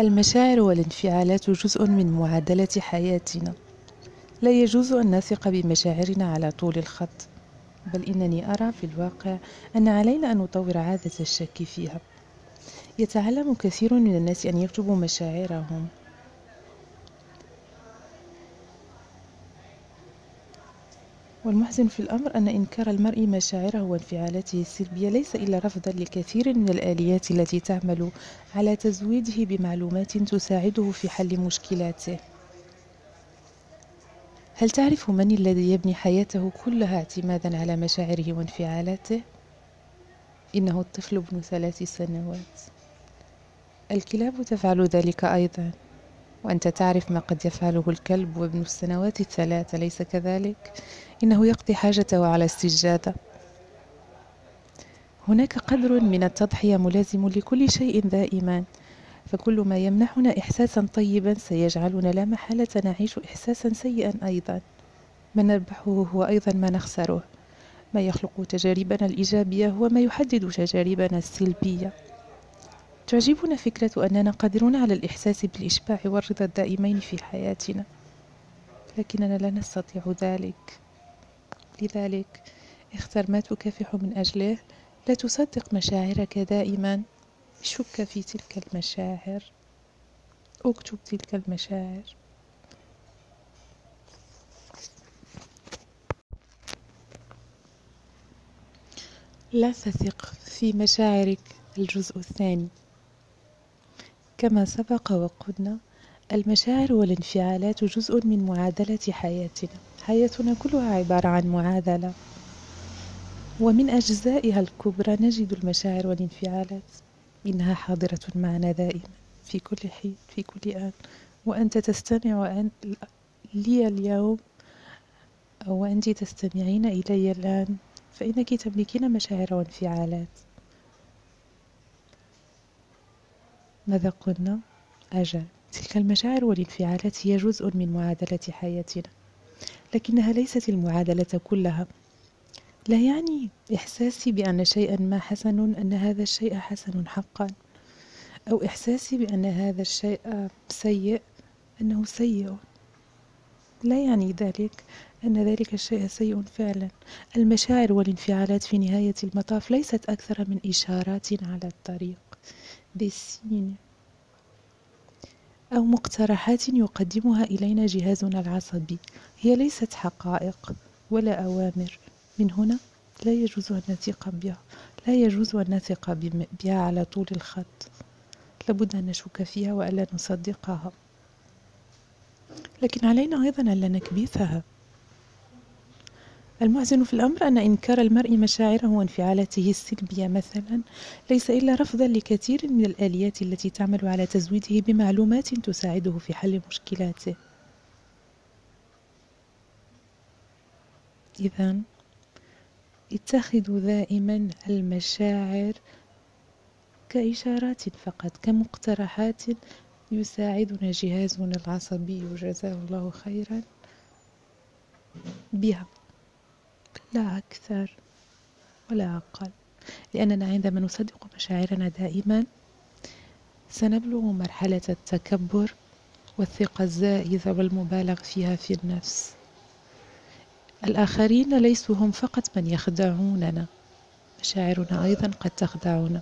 المشاعر والانفعالات جزء من معادلة حياتنا. لا يجوز أن نثق بمشاعرنا على طول الخط بل إنني أرى في الواقع أن علينا أن نطور عادة الشك فيها. يتعلم كثير من الناس أن يكتبوا مشاعرهم. والمحزن في الأمر أن إنكار المرء مشاعره وانفعالاته السلبية ليس إلا رفضا لكثير من الآليات التي تعمل على تزويده بمعلومات تساعده في حل مشكلاته. هل تعرف من الذي يبني حياته كلها اعتمادا على مشاعره وانفعالاته؟ إنه الطفل ابن ثلاث سنوات. الكلاب تفعل ذلك أيضا. وأنت تعرف ما قد يفعله الكلب وابن السنوات الثلاث أليس كذلك؟ إنه يقضي حاجته على السجادة هناك قدر من التضحية ملازم لكل شيء دائما فكل ما يمنحنا إحساسا طيبا سيجعلنا لا محالة نعيش إحساسا سيئا أيضا. ما نربحه هو أيضا ما نخسره. ما يخلق تجاربنا الإيجابية هو ما يحدد تجاربنا السلبية. تعجبنا فكرة أننا قادرون على الإحساس بالإشباع والرضا الدائمين في حياتنا. لكننا لا نستطيع ذلك. لذلك اختر ما تكافح من أجله. لا تصدق مشاعرك دائما. شك في تلك المشاعر. اكتب تلك المشاعر. لا تثق في مشاعرك. الجزء الثاني. كما سبق وقلنا المشاعر والانفعالات جزء من معادلة حياتنا. حياتنا كلها عبارة عن معادلة. ومن أجزائها الكبرى نجد المشاعر والانفعالات. إنها حاضرة معنا دائما في كل حين في كل آن. وأنت تستمع لي اليوم أو أنت تستمعين إلي الآن فإنك تملكين مشاعر وانفعالات. ماذا قلنا؟ أجل. تلك المشاعر والانفعالات هي جزء من معادلة حياتنا لكنها ليست المعادلة كلها. لا يعني إحساسي بأن شيئا ما حسن أن هذا الشيء حسن حقا أو إحساسي بأن هذا الشيء سيء أنه سيء. لا يعني ذلك أن ذلك الشيء سيء فعلا. المشاعر والانفعالات في نهاية المطاف ليست أكثر من إشارات على الطريق. ديسين أو مقترحات يقدمها إلينا جهازنا العصبي. هي ليست حقائق ولا أوامر. من هنا لا يجوز أن نثق بها. لا يجوز أن نثق بها على طول الخط. لابد أن نشك فيها وألا نصدقها. لكن علينا أيضا ألا نكبثها. المحزن في الأمر أن إنكار المرء مشاعره وانفعالاته السلبية مثلا ليس إلا رفضا لكثير من الآليات التي تعمل على تزويده بمعلومات تساعده في حل مشكلاته. إذا اتخذوا دائما المشاعر كإشارات فقط كمقترحات يساعدنا جهازنا العصبي جزاه الله خيرا بها. لا أكثر ولا أقل. لأننا عندما نصدق مشاعرنا دائما سنبلغ مرحلة التكبر والثقة الزائدة والمبالغ فيها في النفس. الآخرين ليسوا هم فقط من يخدعوننا. مشاعرنا أيضا قد تخدعنا.